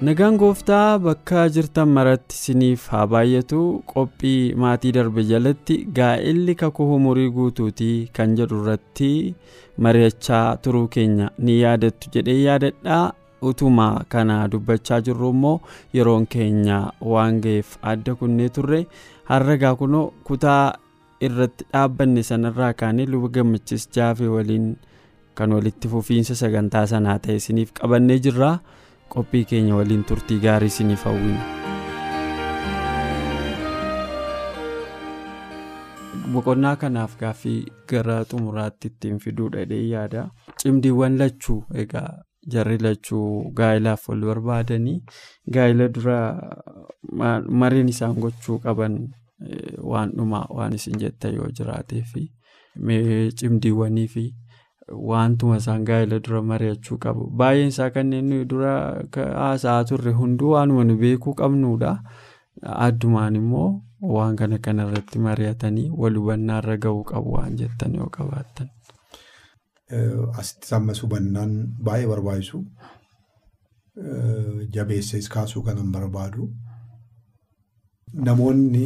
Nagaan gooftaa bakka jirtan maratti isiniif haa baay'atu qophii maatii darbe jalatti gaa'elli kakuu umurii guutuutii kan jedhu irratti mari'achaa turuu keenya ni yaadattu jedhee yaadadhaa. Utuma kana dubbachaa jirru immoo yeroon keenya waan ga'eef adda kunnee turre. Har'a kunoo kutaa irratti dhaabbanne sanarraa kaanee luba gammachiis jaafee waliin kan walitti fufiinsa sagantaa sanaa ta'e isiniif qabannee jirra. Qophii keenya waliin turtii gaarii isiniif hawwina. boqonnaa kanaaf gaaffii gara xumuraatti ittiin fiduudha jedhee yaada cimdiiwwan lachuu egaa jarri lachuu gaa'ilaaf wal barbaadanii gaa'ila dura mariin isaan gochuu qaban waan dhumaa waan isin jettan yoo jiraatee fi cimdiiwwanii fi. Waantuma isaan gaa'ela dura mari'achuu qabu. Baay'een isaa kanneen nuyi dura haasa'aa turre hunduu waanuma nu beekuu qabnudha. Addumaan immoo waan kana kanarratti mari'atanii wal hubannaarra gahuu qabu waan jettan yoo qabaattan. Asitti ammas hubannaan baay'ee barbaachisu. Jabeessees kaasuu kanan barbaadu. Namoonni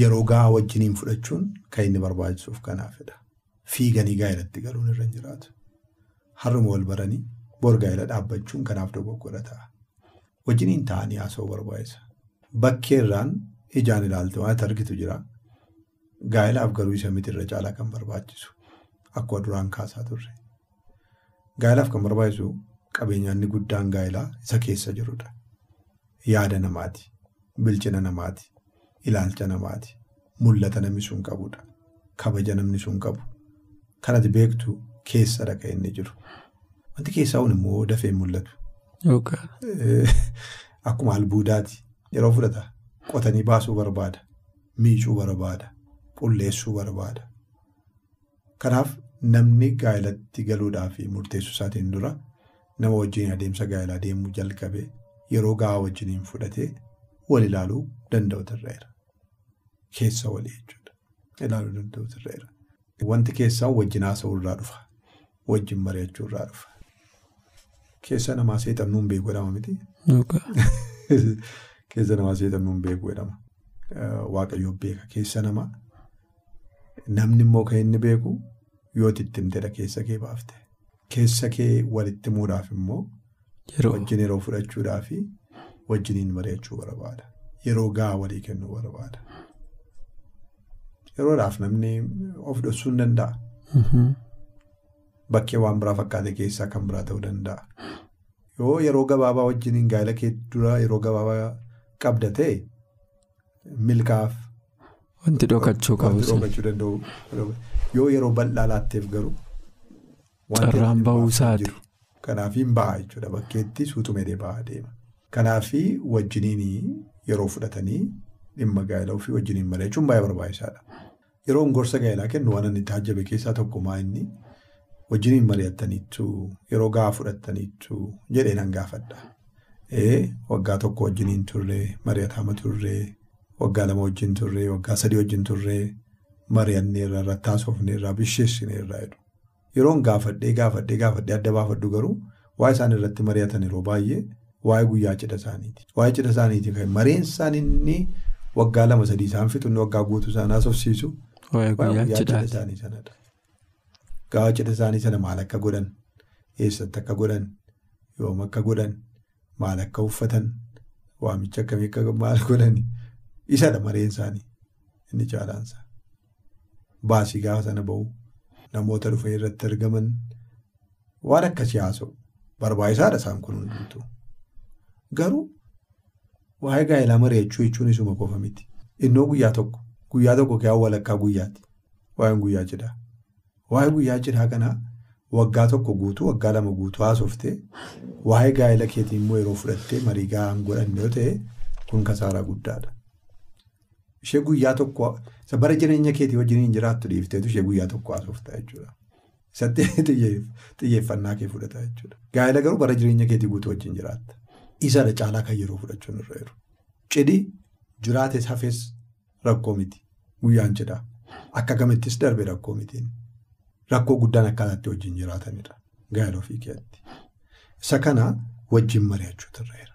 yeroo gahaa wajjiniin fudhachuun kan inni barbaachisuuf kanaafidha. Fiiganii gaa'elatti galuun irra hin jiraatu. Har'uma wal baranii bor gaa'ela dhaabbachuun kanaaf dogoggora ta'a. Wajjiniin taa'anii haasa'uu barbaachisa. Bakkeerraan ijaan ilaaltu waan argitu jira. Gaa'elaaf garuu isa miti irra caalaa kan barbaachisu. Akkuma duraan kaasaa turre. Gaa'elaaf kan barbaachisu qabeenyaanni guddaan gaa'elaa isa keessa jirudha. Yaada namaati. Bilchina namaati. Ilaalcha namaati. Mul'ata namni sun qabudha. Kabaja namni sun qabu. Kanati beektu keessadha kan inni jiru. Wanti keessaa kun immoo dafee mul'atu. Akkuma albuudaati. Yeroo fudhata qotanii baasuu barbaada. Miicuu barbaada. Qulleessuu barbaada. Kanaaf namni gaa'elatti galuudhaaf murteessuu isaatiin dura nama wajjin adeemsa gaa'elaa deemuu jalqabee yeroo gahaa wajjiniin fudhatee wal ilaaluu danda'u irra Keessa walii jechuudha. Ilaaluu danda'u irra Wanti keessaa wajjin haasa'uu irraa dhufa. Wajjin mari'achuu irraa dhufa. Keessa namaa seexannuun beeku jedhama miti. Keessa namaa seexannuun beeku jedhama. Waaqayyoo beeka keessa namaa. Namni immoo kan inni beeku yoo itti himtedha keessa kee baafte. Keessa kee walitti himuudhaaf immoo wajjin yeroo fudhachuudhaaf wajjiniin mari'achuu barbaada. Yeroo gahaa walii kennuu barbaada. Yeroodhaaf namni of dhoksuu hin danda'a. Bakkee waan biraa fakkaate keessaa kan biraa ta'uu danda'a. Yoo yeroo gabaabaa wajjiniin gaa'ela kee dura yeroo gabaabaa qabda ta'e milkaa'aaf. Wanti dhokachuu qabu. Yoo yeroo bal'aa laatteef garuu. Carraan bahuu isaati. Kanaaf hin baha jechuudha bakkeetti suutumee bahaa deema. Kanaaf wajjiniin yeroo fudhatanii. Dhimma gaa'elaa ofii wajjiniin mari'achuun baay'ee barbaachisaadha. Yeroo gorsa gaa'elaa kennu waan inni taajjabe keessaa tokkummaa inni wajjiniin mari'attaniitu yeroo gahaa fudhattaniitu jedhee nan gaafadha. Waggaa tokko wajjiniin turree mari'ataama turree waggaa lama wajjin turree waggaa sadii wajjin turree mari'anneerra irratti haasofneerra bisheessineerra jedhu. Yeroon gaafadhee gaafadhee gaafadhee adda baafadhu garuu waa'ee isaan irratti mari'atan yeroo baay'ee waa'ee guyyaa cidha isaaniiti. Waa'ee cidha isaaniiti kan mareen isaan inni. Waggaa lama sadii isaan fixuun waggaa guutuu isaan haasofsiisu. Gaafa cidha isaanii sana maal akka godhan, eessatti akka godhan, yoom akka godhan, maal akka uffatan, waamicha akkamii akka maal godhan? Isadha mareen isaanii. Inni caalaansa. Baasii gaafa sana bahu namoota dhufanii irratti argaman. Waan akkasii haasa'u barbaachisaadha isaan kun hundumtuu. Garuu. Waa'ee gaa'elaa mari'achuu jechuun isuma qofa miti. Innoo guyyaa tokko guyyaa tokko kee walakkaa guyyaati. Waa'een guyyaa cidhaa. Waa'ee guyyaa cidhaa kanaa waggaa tokko guutuu waggaa lama guutuu haasoftee waa'ee gaa'ela keetii immoo yeroo fudhattee marii gahaan godhanne yoo ta'e kun kasaaraa guddaadha. Ishee guyyaa tokko bara jireenya keetii wajjin hin jiraattu dhiifteetu ishee guyyaa tokko haasoftaa jechuudha. Isatti xiyyeeffannaa kee fudhata jechuudha. Gaa'ela garuu bara jireenya keetii guutuu wajjin jiraatta. Isa caalaa kan yeroo fudhachuun irra jiru. Cidhi jiraates hafes rakkoo miti. Guyyaan cidhaa. Akka kamittis darbe rakkoo mitiin. Rakkoo guddaan akkaataatti wajjin jiraatanidha. Gaa'ela ofii keetti. Isa kana wajjin mari'achuutu irra jira.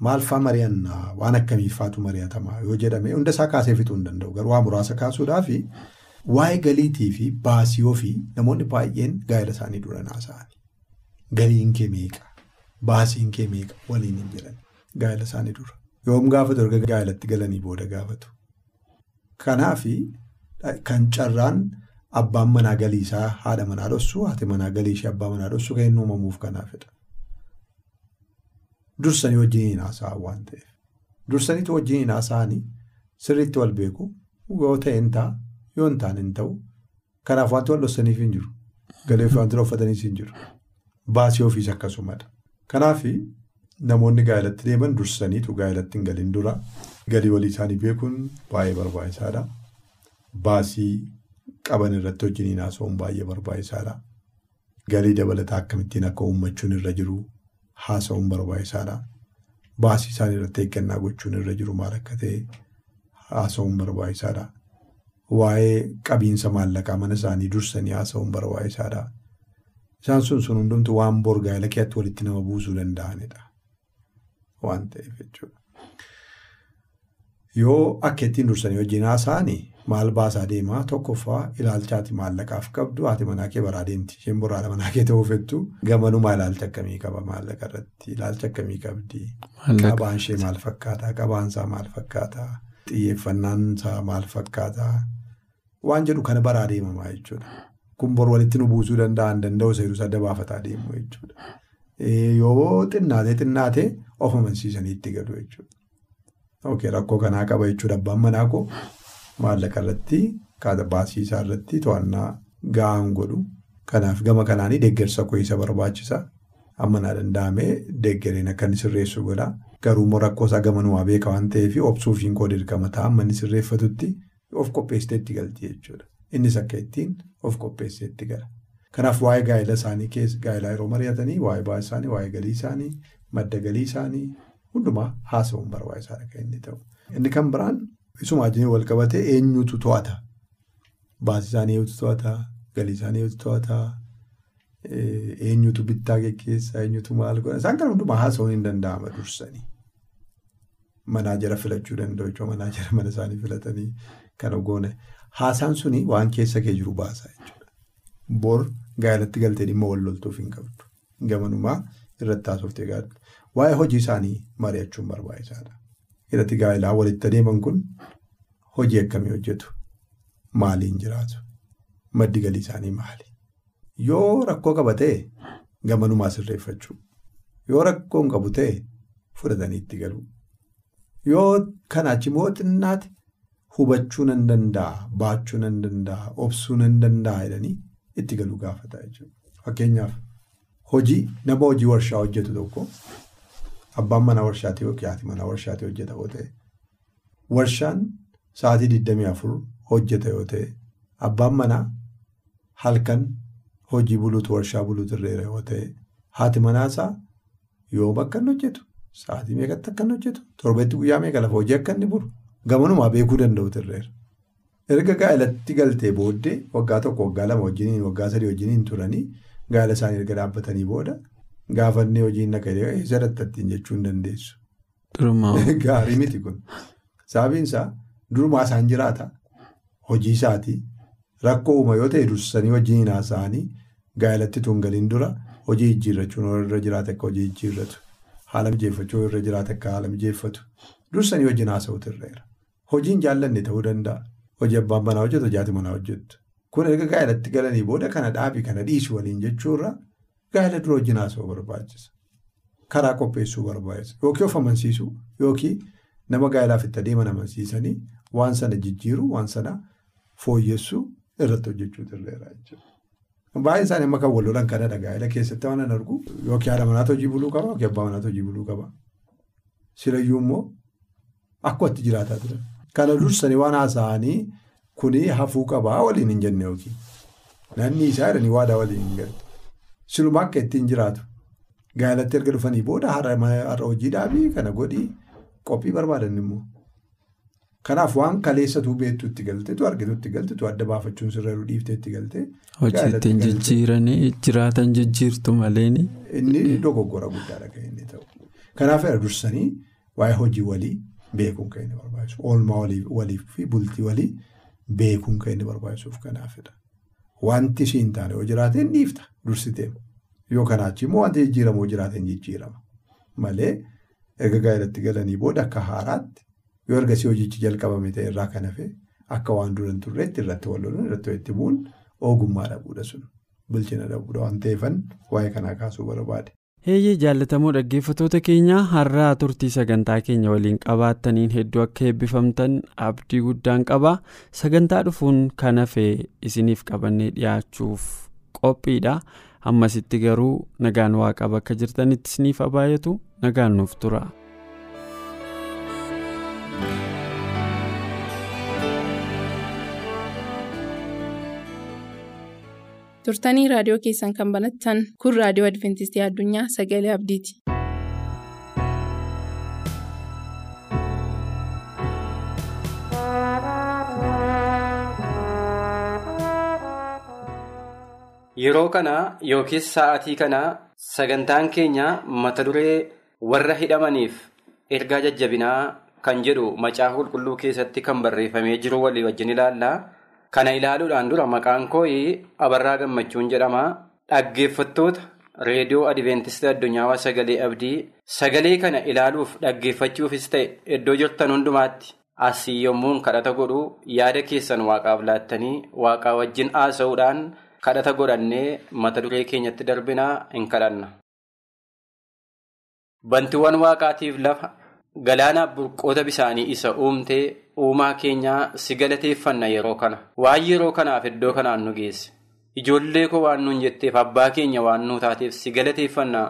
Maal fa'aa mari'annaa waan akkamiifaatu mari'atamaa yoo jedhame hunda isaa kaasee fixuu hin danda'u. Garuu waa muraasa kaasuudhaaf waa'ee galiitii fi baasii ofii namoonni baay'een gaa'ela isaanii dura naasa'ani. Galiin kee meeqa? Baasiin kee meeqa? Waliin hin jedhan gaa'ela isaanii dura. Yoom gaafatu erga gaa'elatti galanii booda gaafatu. Kanaaf kan carraan abbaan manaa galiisaa haadha manaa dhossu haati manaa galii ishee abbaa manaa dhossu kan inni uumamuuf kanaafidha. Dursanii wajjin haasa'an waan ta'eef. Dursaniitu wajjin haasa'anii sirriitti wal beeku yoo ta'e hin ta'a yoo hin taane hin ta'u. Kanaaf wanti wal dhossaniif hin jiru. Galee fi wanti uffataniis hin jiru. Baasii ofiis akkasumadha. Kanaaf namoonni gaa'elatti deeman dursaniitu gaa'elatti hin galin dura galii walii isaanii beekuun baay'ee barbaachisaadha. Baasii qaban irratti wajjin haasa'uun baay'ee barbaachisaadha. Galii dabalataa akkamittiin akka uummachuun irra jiru haasa'uun barbaachisaadha. Baasii isaanii irratti eeggannaa gochuun irra jiru maal akka ta'e haasa'uun barbaachisaadha. Waa'ee qabiinsa maallaqaa mana isaanii dursanii haasa'uun barbaachisaadha. Isaan sun sun hundumtu waan bor gaa'ela keetti walitti nama buusuu danda'anidha. Waan ta'eef jechuudha. Yoo akka ittiin dursanii wajjin haasa'anii maal baasaa deemaa tokkoffaa ilaalchaati maallaqaaf qabdu haati manaa kee baraa deemti. Isheen boraadha manaa kee ta'uu fettu gamanumaa ilaalcha akkamii qaba maallaqa irratti ilaalcha akkamii qabdi. Qabaan ishee maal fakkaataa qabaansaa maal fakkaataa xiyyeeffannaan isaa maal fakkaataa waan jedhu kana baraa deemamaa jechuudha. Kun bor walitti nu buusuu danda'an danda'u seeruu sadda baafataa deemu jechuudha. Yoo xinnaatee xinnaatee of amansiisanii itti galu jechuudha. Rakkoo kanaa qaba jechuudha abbaan manaa koo maallaqa irratti baasii isaa irratti to'annaa gahaan godhu. Kanaaf gama kanaanii deeggarsa koo isa barbaachisa. Amma naa danda'amee deeggareen akka inni sirreessu godha. Garuu immoo rakkoo isaa gamanumaa beeka waan ta'eef obsuufiin koo dirqama ta'a amma inni sirreeffatutti of qopheessitee itti galti jechuudha. Innis akka ittiin of qopheessee itti gala. Kanaaf waa'ee gaa'ela isaanii keessa gaa'elaa yeroo mari'atanii waa'ee baasii isaanii waa'ee galii isaanii madda galii isaanii hundumaa haasa'uun barbaachisaadha kan inni ta'u. Inni kan biraan isuma wajjin wal qabatee eenyutu to'ata? Baasii isaanii eenyutu to'ata? Galii isaanii eenyutu to'ata? Eenyutu bittaa geggeessa? Eenyutu maal godha? Isaan kana hundumaa haasa'uun hin danda'ama dursanii. Manaajara filachuu danda'u jechuudha. Manaajara mana isaanii filatanii kana goone. Haasaan suni waan keessa kee jiru baasa jechuudha. Bor gaa'elatti galtee dhimma wal loltuuf hin qabdu. Gamanumaa irratti haasoftee gaadhu. Waa'ee hojii isaanii mari'achuun barbaachisaadha. Irratti gaa'elaa walitti adeeman kun hojii akkamii hojjetu? Maaliin jiraatu? Maddi galii isaanii maali? Yoo rakkoo qaba ta'e gamanumaa sirreeffachuu. Yoo rakkoo hin qabu ta'e fudhatanii itti galu. Yoo kanaachi immoo xinnaate hubachuu nan danda'a, baachuu nan danda'a, obsuu nan danda'a jedhanii itti galuu gaafata jechuudha. Fakkeenyaaf hojii nama hojii warshaa hojjetu tokko abbaan manaa warshaatii yookiin manaa warshaatii hojjeta yoo ta'e warshaan sa'aatii 24 hojjeta yoo ta'e abbaan manaa halkan hojii buluutu warshaa buluutu irra yoo ta'e haati manaasaa yoom akka hojjetu sa'aatii meeqatti akka hojjetu torbeetti guyyaa meeqa lafa hojii akka bulu gamanumaa beekuu danda'utu irreera. Erga gaa'elatti galtee booddee waggaa tokko waggaa lama wajjiniin waggaa sadii wajjiniin turanii gaa'ela isaanii erga dhaabbatanii booda gaafannee hojiin naqee eessa dattattiin jechuu hin dandeessu. Gaarii miti kun. Sababiin isaa durumaa isaan jiraata hojii isaatii rakkoo uuma yoo ta'e dursanii wajjiniin haasa'anii gaa'elatti tungaliin dura hojii jijjiirrachuun irra jiraate akka hojii jijjiirratu haala mijeeffachuu irra jiraate akka haala mijeeffatu dursanii wajjin haasa'utu irra Hojiin jaallanne ta'uu danda'a. Hojii abbaan manaa hojjetu hojii haati manaa hojjettu. Kun erga gaa'elatti galanii booda kana dhaabii kana dhiisuu waliin jechuurra gaa'ela dura wajjin haasa'uu barbaachisa. Karaa qopheessuu barbaachisa. Yookiin of amansiisuu yookiin nama gaa'elaaf itti adeeman amansiisanii waan sana jijjiiruu waan sana fooyyessuu irratti hojjechuutu irra jechuudha. Baay'een isaanii amma kan wal lolan kanadha gaa'ela keessatti waan argu yookiin haadha manaatti hojii buluu qaba yookiin abbaa manaatti hojii buluu qaba. Silayyuu immoo akkuma itti jiraataa turan. Kana dursanii waan haasa'anii kuni hafuu qabaa waliin hin jenne yookiin naanni isaa jedhanii waadaa waliin hin galte. Siluma akka ittiin jiraatu. Gaa'elatti erga dhufanii booda har'a hojii dhaabii kana godhii qophii barbaadan immoo. Kanaaf waan kaleessatuu beektu itti galteetu argitu itti galteetu adda baafachuun sirreeruu dhiiftee itti galtee. Hojii ittiin jijjiiranii jiraatan jijjiirtu maleeni. Inni dogoggora guddaadha kan inni ta'u. Kanaaf dursanii waa'ee hojii walii beekuun kan inni barbaachisu. Oolmaa walii fi bultii walii beekuun kan inni barbaachisuuf kanaafidha. Wanti ishiin taane yoo jiraate hin dhiifta dursitee. Yoo kanaachi immoo wanti jijjiiramu yoo jiraate hin jijjiirama. Malee erga gaa'elatti galanii booda akka haaraatti. Yoo ergasii hojichi jalqabame ta'e irraa kan hafe akka waan dura hin turreetti irratti wal lolan irratti walitti bu'uun ogummaa dhabuudha sun bilchina dhabuudha waan ta'eefan waa'ee kanaa kaasuu barbaade. Heeyyee jaallatamoo dhaggeeffattoota keenya har'aa turtii sagantaa keenya waliin qabaattaniin hedduu akka eebbifamtan abdii guddaan qaba sagantaa dhufuun kan hafe isiniif qabannee dhiyaachuuf qophiidha ammasitti garuu nagaan waaqa bakka jirtanitti isiniif baay'atu nagaan nuuf tura. Turtanii raadiyoo keessan kan banattan kun raadiyoo adventistii addunyaa sagalee abdiiti. Yeroo kana yookiis sa'aatii kana sagantaan keenya mata duree warra hidhamaniif ergaa jajjabinaa kan jedhu macaafa qulqulluu keessatti kan barreeffamee jiru walii wajjin ilaalla. Kana ilaaluudhaan dura maqaan koo Abarraa Gammachuun jedhama. Dhaggeeffattoota reediyoo Adiveentistii Addunyaa Sagalee Abdii sagalee kana ilaaluuf dhaggeeffachuufis ta'e iddoo jirtan hundumaatti asii yommuun kadhata godhu yaada keessan waaqaaf laattanii waaqaa wajjin haasa'uudhaan kadhata godhannee mata duree keenyatti darbinaa hin kadhanna. Bantiiwwan waaqaatiif lafa galaanaaf burqoota bisaanii isa uumtee. uumaa keenyaa si galateeffanna yeroo kana waan yeroo kanaaf iddoo kanaan nu geesse ijoollee koo waan nuun jetteef abbaa keenya waan nu taateef si galateeffanna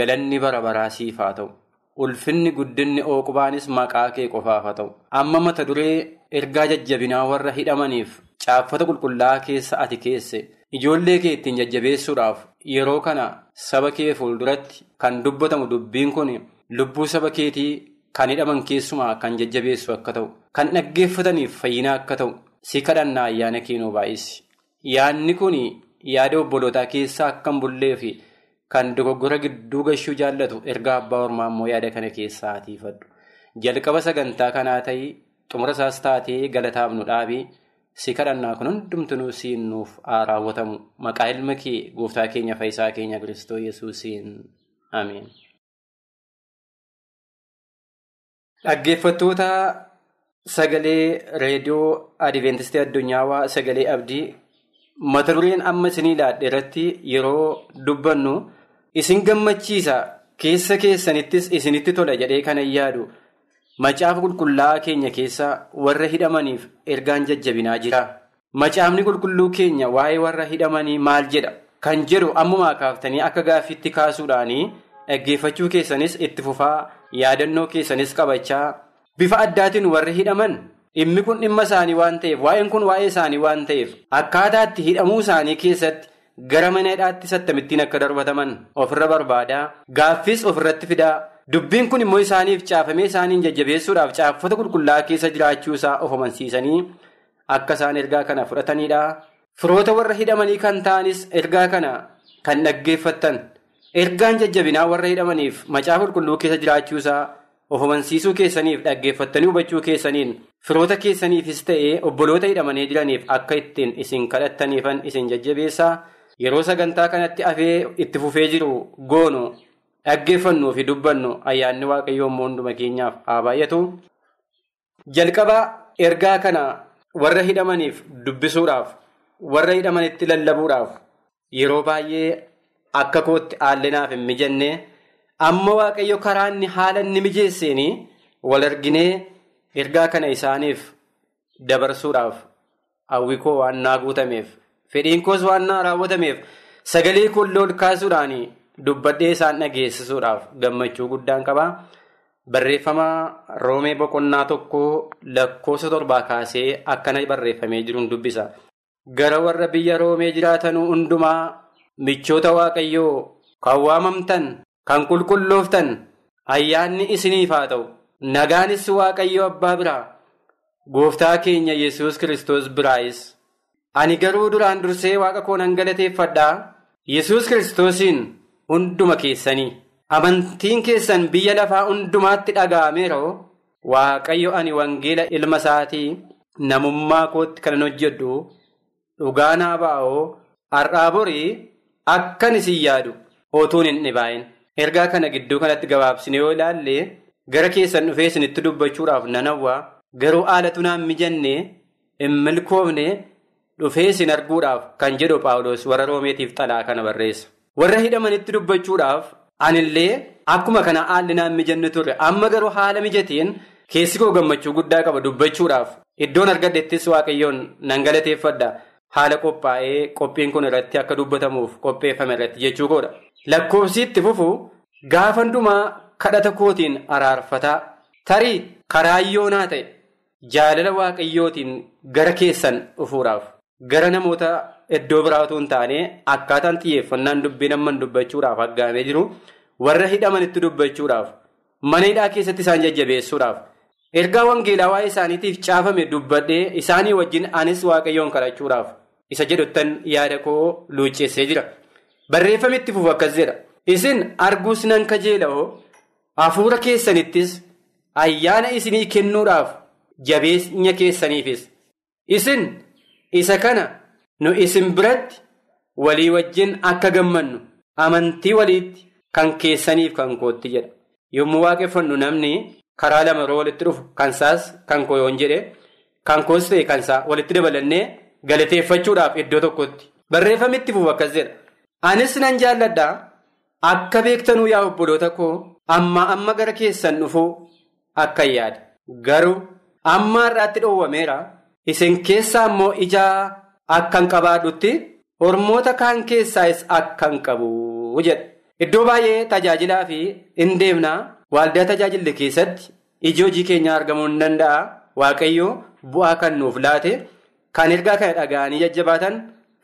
galanni bara baraa siif haa ta'u ulfinni guddinni ooqubaanis maqaa kee qofaaf haa ta'u amma mata duree ergaa jajjabinaa warra hidhamaniif caaffata qulqullaa'aa keessa ati keesse ijoollee kee ittiin jajjabeessuudhaaf yeroo kana saba kee fuulduratti kan dubbatamu dubbiin kun lubbuu saba keetii. Kan hidhaman keessumaa kan jajjabeessu akka ta'u kan dhaggeeffataniif fayyina akka ta'u si kadhannaa ayyaana keenuu baay'isi. Yaadni kun yaada obbolootaa keessaa akka hin bullee fi kan dogoggora gidduu gashuu jaallatu ergaa abbaa ormaa immoo yaada kana keessaa atiifadhu. Jalqaba sagantaa kanaa ta'ii xumura isaas taatee galataaf nu dhaabii si kadhannaa kun hundumtuu siin nuuf haa raawwatamu maqaa ilma kee gooftaa keenya fayyisaa keenya Kiristoos Yesuusiin ameen. Dhaggeeffattoota sagalee reediyoo Adiveentistii Addunyaa sagalee abdii mata dureen amma isinii ilaadhe irratti yeroo dubbannu isin gammachiisa. Keessa keessanittis isinitti tola jedhee kana yaadu macaafa qulqullaa'aa keenya keessa warra hidhamaniif ergaan jajjabinaa jira. Macaafni qulqulluu keenya waa'ee warra hidhamanii maal jedha? Kan jedhu ammumaa kaaftanii akka gaaffiitti kaasuudhaanii dhaggeeffachuu keessanis itti fufaa. yaadannoo keessanis qabachaa bifa addaatiin warri hidhaman dhimmi kun dhimma isaanii waan ta'eef waa'een kun waa'ee isaanii waan ta'eef akkaataatti hidhamuu isaanii keessatti gara mana hidhaatti sattamittiin akka darbataman ofirra barbaadaa gaaffis ofirratti fidaa dubbiin kun immoo isaaniif caafamee isaaniin jajjabeessuudhaaf caaffata qulqullaa'aa keessa jiraachuu isaa of amansiisanii akka isaan ergaa kana fudhatanidha firoota warra hidhamanii kan ta'anis ergaa kana kan dhaggeeffattan. Ergaan jajjabinaa warra hidhamaniif macaafa qulqulluu keessa jiraachuusaa of amansiisuu keessaniif dhaggeeffattanii hubachuu keessaniin firoota keessaniifis ta'ee obboloota hidhamanii jiraniif akka ittiin isin kadhattaniifan isin jajjabeessaa yeroo sagantaa kanatti afee itti fufee jiru goonu dhaggeeffannuu fi dubbannu ayyaanni waaqayyoo immoo hunduma keenyaaf haa baay'atu. Jalqaba ergaa kana warra hidhamaniif dubbisuudhaaf warra hidhamanitti lallabuudhaaf yeroo baay'ee. Akka kootti haalli naaf hin mijanne amma waaqayyo karaa inni haala inni mijeesseen wal arginee ergaa kana isaaniif dabarsuudhaaf hawwi koo waan naa guutameef fedhiin koos waan naa raawwatameef sagalee koollee ol kaasuudhaan dubbadhee isaan dhageessisuudhaaf gammachuu guddaan qabaa. Barreeffama roomee boqonnaa tokko lakkoofsa torbaa kaasee akkana barreeffamee jiruun dubbisa. Gara warra biyya roomee jiraatan hundumaa michoota waaqayyoo kan waamamtan kan qulqullooftan ayyaanni isiniif haa ta'u nagaanis waaqayyo abbaa biraa gooftaa keenya yesus kristos biraayis. Ani garuu duraan dursee waaqa koo nan galateeffadhaa yesus kiristoosiin hunduma keessanii. Amantiin keessan biyya lafaa hundumaatti dhaga'ameeroo waaqayyo ani wangeela ilma isaatii namummaa kootti kan hojjedhu dhugaa naa ba'oo har'aa borii akkan isin yaadu otuun hin dhibaa'in. Ergaa kana gidduu kanatti gabaabsine yoo ilaalle gara keessan dhufee isinitti dubbachuudhaaf nan hawwaa garuu haalatu naan mijanne hin milkoofne dhufee isin arguudhaaf kan jedhu paawuloos warra roomeetiif xalaa kana barreessa. Warra hidhamanitti dubbachuudhaaf. Anillee akkuma kana haalli naan mijanne turre amma garuu haala mijateen keessi koo gammachuu guddaa qaba dubbachuudhaaf iddoon argadhettis waaqayyoon nan galateeffadha haala qophaa'ee qophiin kun irratti akka dubbatamuuf qopheeffame irratti jechuu koodha. Lakkoofsi itti fufu gaafa hundumaa kadhata kootiin araarfataa tarii karaayyoonaa ta'e jaalala waaqayyootiin gara keessan dhufuudhaaf gara namoota. Iddoo biraa otoo hin taane akkaataan xiyyeeffannaan dubbii namman dubbachuudhaaf aggaamee jiru warra hidhamanitti dubbachuudhaaf mana hidhaa keessatti isaan jajjabeessuudhaaf ergaa wangeelaa isaaniitiif caafame dubbadhee isaanii wajjin anis waaqayyoon kadhachuudhaaf isa jedhuttan yaada koo luucceessee jira. Barreeffamitti fufu akkas jedha. Isin arguus nan kajeela'oo hafuura keessanittis ayyaana isinii kennuudhaaf jabeenya keessaniifis isin isa kana. nu isin biratti walii wajjin akka gammannu amantii waliitti kan keessaniif kan kootti jedha yommuu waaqeffannu namni karaa lama yeroo walitti dhufu kan koo yoon jedhe kan koos ta'e kansaa walitti dabalannee galateeffachuudhaaf iddoo tokkotti. Barreeffamitti fufu akkas jedha. Anis nan jaalladhaa akka beektanuu yaa obboloota koo amma amma gara keessan dhufuu akka yaada garuu amma har'aatti dhoowwameera. Isin keessaa immoo ijaa. Akkan qabaadhutti hormoota kaan keessaayis akkan qabu jedha. Iddoo baay'ee tajaajilaa fi hin deemnaa waaldaa tajaajille keessatti iji hojii keenyaa argamuu hin danda'a. Waaqayyoo bu'aa kan nuuf laate kan ergaa kana dhaga'anii jajjabaatan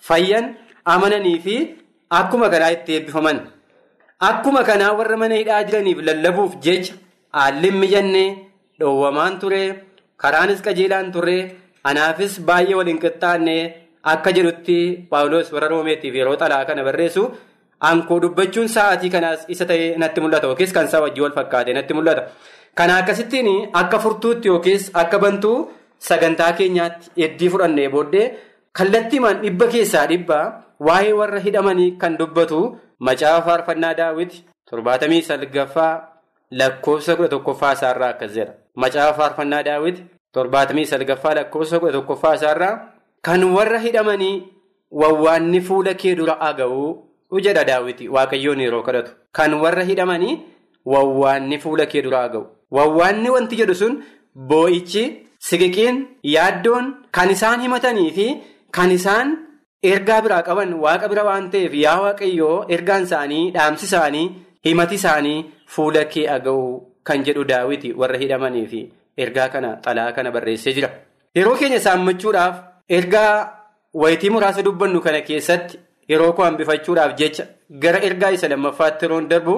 fayyan amananii fi akkuma kanaa itti eebbifaman. Akkuma kanaa warra mana hidhaa jiraniif lallabuuf jecha haalli mijannee dhoowwamaan ture karaanis qajeelaan ture anaafis baay'ee waliin qixxaanne. Akka jedhutti paawuloos warra roomeetiif yeroo xalaa kana barreessu ankoo dubbachuun sa'aatii kanaas isa ta'ee natti mul'ata yookiis kan isaa wajjin wal fakkaate natti mul'ata. Kana akkasittiin akka furtuutti yookiis akka bantuu sagantaa keenyaatti heddii fudhannee booddee kallattiimaan dhibba keessaa dhibbaa waa'ee warra hidhamanii kan dubbatu macaafa faarfannaa daawwiti torbaatamii salgaffaa lakkoofsa kudha tokkoffaa isaarraa akkas jedha. Macaafa faarfannaa daawwiti torbaatamii salgaffaa lakkoofsa kudha tokkoffaa isaarraa. Kan warra hidhamanii wawwaanni fuula kee dura aga'uu jedha daawwiti waaqayyoon yeroo kadhatu. Kan warra hidhamanii wawwaanni fuula kee dura aga'u. Wawwaanni wanti jedhu sun boo'ichi siqiqiin yaaddoon kan isaan himatanii fi kan isaan ergaa biraa qaban waaqa bira waan ta'eef yaa waaqayyoo ergaan isaanii dhaamsi isaanii himati isaanii fuula kee aga'u kan jedhu daawwiti warra hidhamanii fi ergaa kana xalaa kana barreessee jira. Yeroo keenya saammachuudhaaf. Ergaa wayitii muraasa dubbannu kana keessatti yeroo koo hambifachuudhaaf jecha gara ergaa isa lammaffaatti yeroon darbu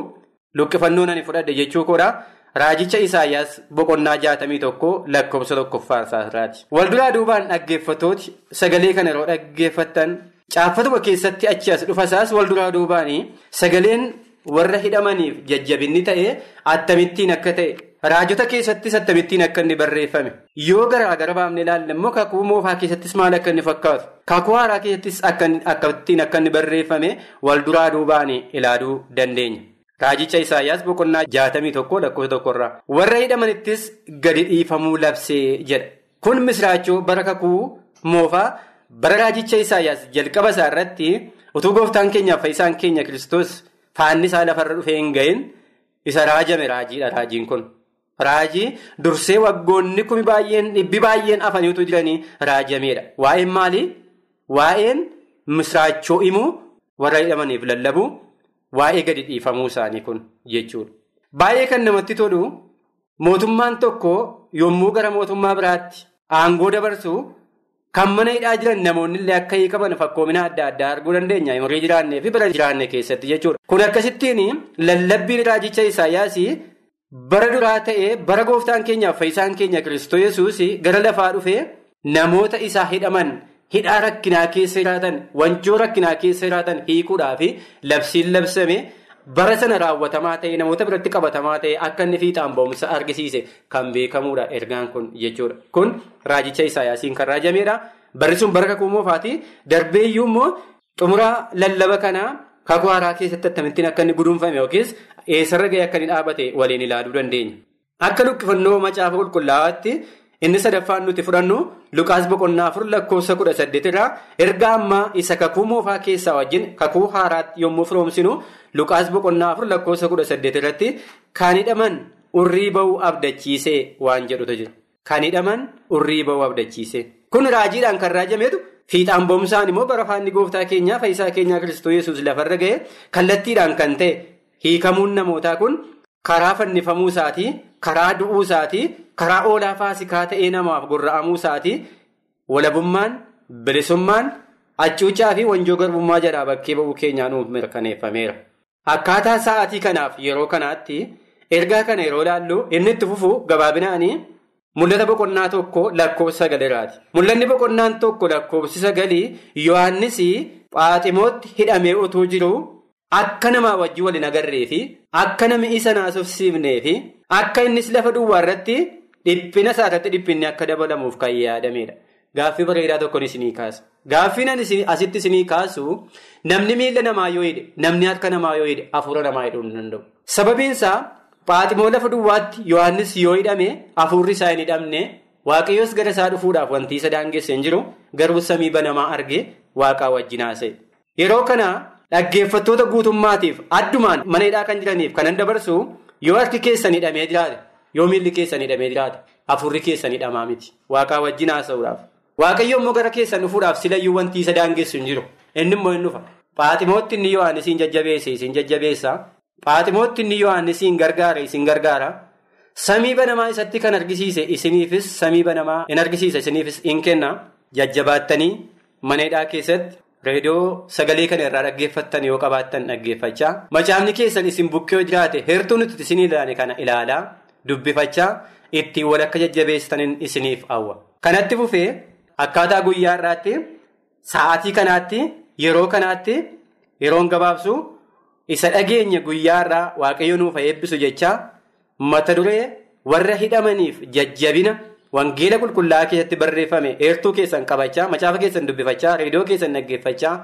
luqqifannoo nani fudhadhe jechuu koodha. Raajicha Isaayyaas boqonnaa jaatamii tokko lakkoofsa tokkoffaa isaati. Walduraa duubaan dhaggeeffatooti sagalee kana yeroo dhaggeeffattan caaffatuma keessatti achi as dhufasaas walduraa duubaanii sagaleen warra hidhamaniif jajjabinni ta'e attamittiin akka ta'e. Raajota keessattis attamittiin akka inni barreeffame yoo garaa gara baafnee ilaalle immoo kakuu moofaa keessattis maal akka inni fakkaatu kakuu haaraa keessattis akkamittiin akka inni barreeffame wal duraa duubaan ilaaluu dandeenya. Raajicha Isaayyaas boqonnaa jaatamii tokko lakkoofsa tokkorraa warra hidhamanittis gadi dhiifamuu labsee jedha. Kun misraachoo bara kakuu moofaa bara raajicha Isaayyaas jalqaba isaa irratti utuu gooftaan keenyaaf fayyisaan keenya kiristoos faanni isaa lafarra dhufee hin gahin isa raajame raajiidha raajiin kun. Raajii dursee waggoonni kumi baay'een dhibbi baay'een afaniitu jiranii raajameedha. Waa'een maalii? Waa'een misraachoo himuu warra hidhamaniif lallabu waa'ee gadi dhiifamuu isaanii kun jechuudha. Baay'ee kan namatti tolu mootummaan tokko yommuu gara mootummaa biraatti aangoo dabarsu kan mana hidhaa jiran namoonni illee akka hiikaman fakkoomina adda addaa arguu dandeenya. Umurii jiraannee fi bara jiraanne keessatti jechuudha. Kun akkasittiin lallabbiin raajicha Isaayyaas bara duraa ta'ee bara gooftaan keenyaaf fayyisaan keenya Kiristoos gara lafaa dhufee namoota isaa hidhaman hidhaa rakkinaa keessa jiraatan wanjoo rakkinaa keessa jiraatan hiikuudhaaf labsiin labsame. bara sana raawwatamaa ta'e namoota biratti qabatamaa ta'e akka inni fiixaan ba'umsa argisiise kan beekamuudha ergaan kun jechuudha. Kun raajicha Isaayyaasiin kan raajamedha. Barri sun bara kakuu moofaati. Darbeeyyuu immoo xumura lallaba kanaa kakuu haaraa keessatti akkamittiin akka inni guduunfame yookiis eessarra gahee akka inni dhaabate waliin ilaaluu dandeenya. Akka luqqifannoo macaafa qulqullaa'aatti inni sadaffaan nuti fudhannu Luqaas boqonnaa afur lakkoofsa kudha saddeetirraa erga ammaa isa kakuu moofaa keessaa wajjin kakuu haaraatti yommuu firoomsinu Luqaas boqonnaa afur lakkoofsa kudha saddeetirratti kan hidhaman urrii ba'uu abdachiisee waan jedhutu jira. Kan hidhaman urrii ba'uu abdachiisee. Kun raajiidhaan kan raajameetu fiixaan ba'umsaan immoo bara faanni gooftaa keenyaa fayyisaa keenyaa Kiristoos Yesuus lafarra ga'e kallattiidhaan kan ta'e hiikamuun namootaa kun karaa fannifamuu isaatii, karaa du'uu isaatii, karaa oolaa faasikaa ta'ee namaaf gurra'amuu isaatii, walabummaan, bilisummaan, hacuuccaa fi wanjoo garbummaa jalaa bakkee ba'uu keenyaa nuuf mirkaneeffameera. Akkaataa sa'aatii kanaaf yeroo kanaatti ergaa kana yeroo ilaallu inni itti fufu gabaabinaanii mul'ata boqonnaa tokko lakkoofsa sagaliraati. Mul'anni boqonnaan tokko lakkoofsi sagalii Yohaannis Phaaximootti hidhamee utuu jiru akka namaa wajjin waliin agarree fi akka namni isa naasofsiifnee fi akka innis lafa duwwaa irratti dhiphina isaa irratti dhiphinni akka dabalamuuf kan yaadamedha. Gaaffii bareedaa tokkoon isinii kaasa. Gaaffiin asitti isinii kaasu namni miila namaa yoo hidhe namni harka namaa yoo hidhe hafuura namaa hidhuu hin danda'u. Sababiin isaa Phaaximoo lafa duwwaatti Yohaannis yoo hidhame hafuurri isaa hin hidhamne waaqayyoos gara isaa dhufuudhaaf wanti isa daangesse hin jiru garuu samii banamaa arge waaqaa wajjin haasa'e. Yeroo kana dhaggeeffattoota guutummaatiif addumaan mana hidhaa kan jiraniif kanan dabarsu yoo harki keessan hidhamee jiraate yoo miilli keessan hidhamee jiraate hafuurri keessan hidhamaa miti waaqaa wajjin haasa'uudhaaf. Waaqayyo immoo gara keessan dhufuudhaaf silayyuu wanti isa daangessu hin jiru. Inni immoo hin dhufa. Phaaximootti inni Yohaannis isin jajjabeesse isin jajjabeessa. Phaaximootti inni Yohaannis isin gargaara isin gargaara. Samii banamaa isatti kan argisiise isiniifis samii banamaa in argisiisa isiniifis in kenna. Jajjabaattanii mana hidhaa keessatti reediyoo sagalee kana irraa dhaggeeffattan yoo qabaattan dhaggeeffachaa. Macaafni keessan isin bukkee jiraate heertuu nuti isin ilaane kana ilaalaa dubbifachaa ittiin wal akka jajjabeessaniin isiniif hawwa. Kanatti fufee. Akkaataa guyyaa irraatti sa'aatii kanaatti yeroo kanaatti yeroon gabaabsu isa dhageenya guyyaa irraa waaqayyo nuuf eebbisu jecha mata duree warra hidhamaniif jajjabina wangeela qulqullaa'aa keessatti barreeffame heertuu keessan qabachaa macaafa keessan dubbifachaa reediyoo keessan dhaggeeffachaa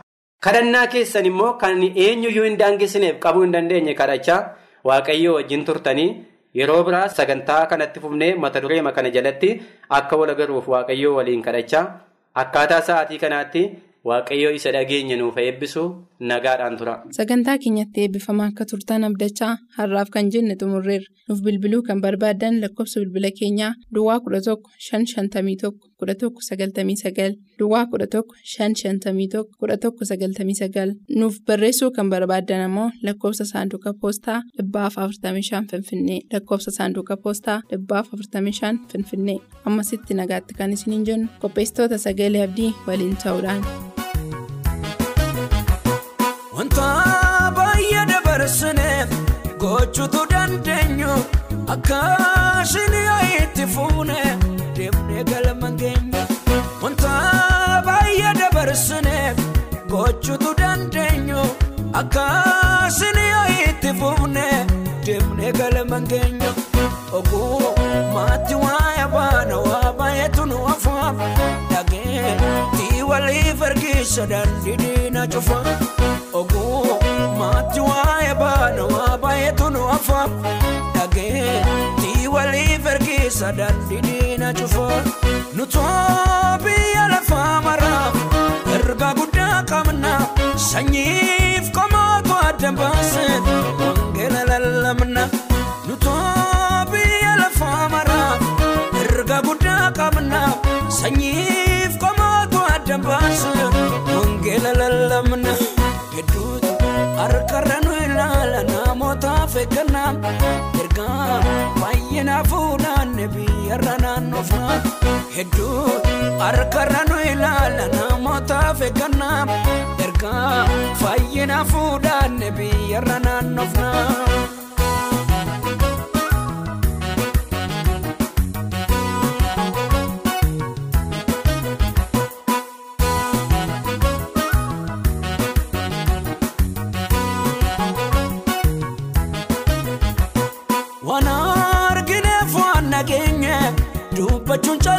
kadhannaa keessan immoo kan eenyuyyuu hin daangessineef qabuu hin dandeenye kadhachaa waaqayyo wajjin turtanii. Yeroo biraa sagantaa kanatti fufnee mata duree kana jalatti akka wal agaruuf waaqayyoo waliin kadhachaa akkaataa sa'aatii kanaatti waaqayyoo isa dhageenya nuuf eebbisu nagaadhaan tura. Sagantaa keenyatti eebbifamaa akka turtan abdachaa har'aaf kan jenne xumurreerra. Nuuf bilbiluu kan barbaadan lakkoofsa bilbila keenyaa Duwwaa 11 551 1199 Duwwaa 11 551 1199 nuuf barreessuu kan barbaadan ammoo lakkoofsa saanduqa poostaa 45 Finfinnee lakkoofsa saanduqa poostaa 45 Finfinnee ammasitti nagaatti kan isiniin jennu qopheessitoota sagalee abdii waliin ta'uudhaan. Wanta baay'ee dabarsineef gochuutu dandeenyu akka shiniyaa itti fuune deemnee baay'ee dabarsineef gochuutu dandeenyu akka shiniyaa itti fuune deemnee galma keenya. Oguu maatii waa'ee baana waa baay'eetu nu afaaf dhagee tii waliif ergiisa dandii na cufa. Oguu maatii waa'ee baana waa baay'eetu nu afaaf dhagee tii waliif ergiisa dandii na cufa. Nutoo biyya lafaa sanyiif qomoota adda baasee wangeela lallabna. Nutoo biyya lafaa maraaf erga guddaa qabna sanyiif qomoota adda baasee. wangeela lallabna hedduutu harkarra nu ilaala namootaaf eeggannaa ergaa baay'ina fuudhaan biyyarra naannofna hedduutu harkarra nu ilaala namootaaf eeggannaa ergaa baay'ina fuudhaan biyyarra naannofna.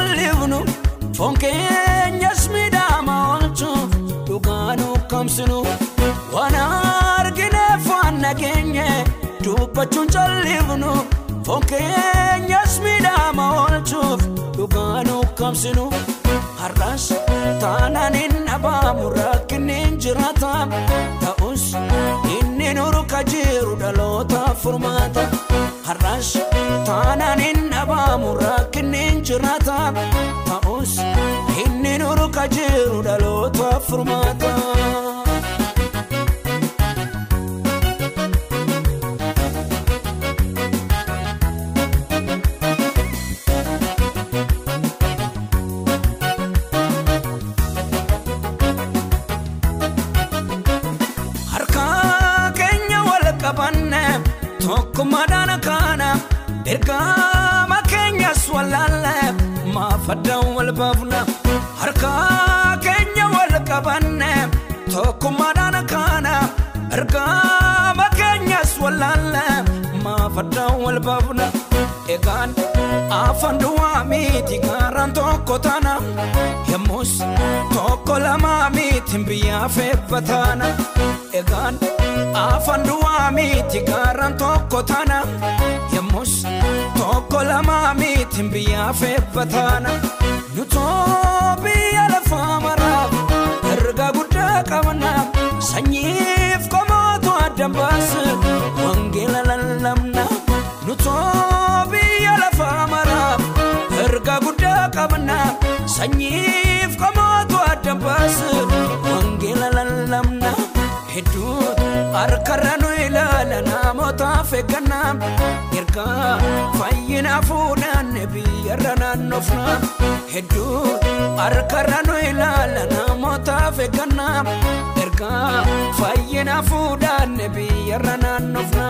Callifnu foon keenyas miidhama oolchuuf dhugaanu kamsinu waan argineef waan nageenye dubbachuun callifnu foon keenyas miidhama oolchuuf dhugaanu kamsinu har'as taanaan hin dhabaamu rakkinni hin jiraata ta'us inni nurka jiru dhaloota furmaata har'as taanaan hin dhabaamu rakkinni jiraata ta'us inni nurka jiru dhaloota furmaata. Maaf addaan wal baafna harka keenya wal qabanne tokkummaadhaan kaana ergama keenyas wallaalle maaf addaan wal baafna egaan afaan duwwaa miti gaaraan tokko taana. Yommus tokko lamaa miti biyyaaf eebbataana egaan afaan duwwaa miti gaaraan tokko taana. Tokko lamaa miti biyyaaf eebbataana nutoo biyya lafaa maraaf erga guddaa qabna sanyiif komootu addan baase wangeela lallabna nutoo biyya lafaa maraaf erga guddaa qabna sanyiif komootu addan baase harkarra nu ilaala namootaaf eeggannaa ergaa fayyina fuudhaan biyyarra naannofna hedduutu harkarra nu ilaala namootaaf eeggannaa ergaa fayyina fuudhaan biyyarra naannofna.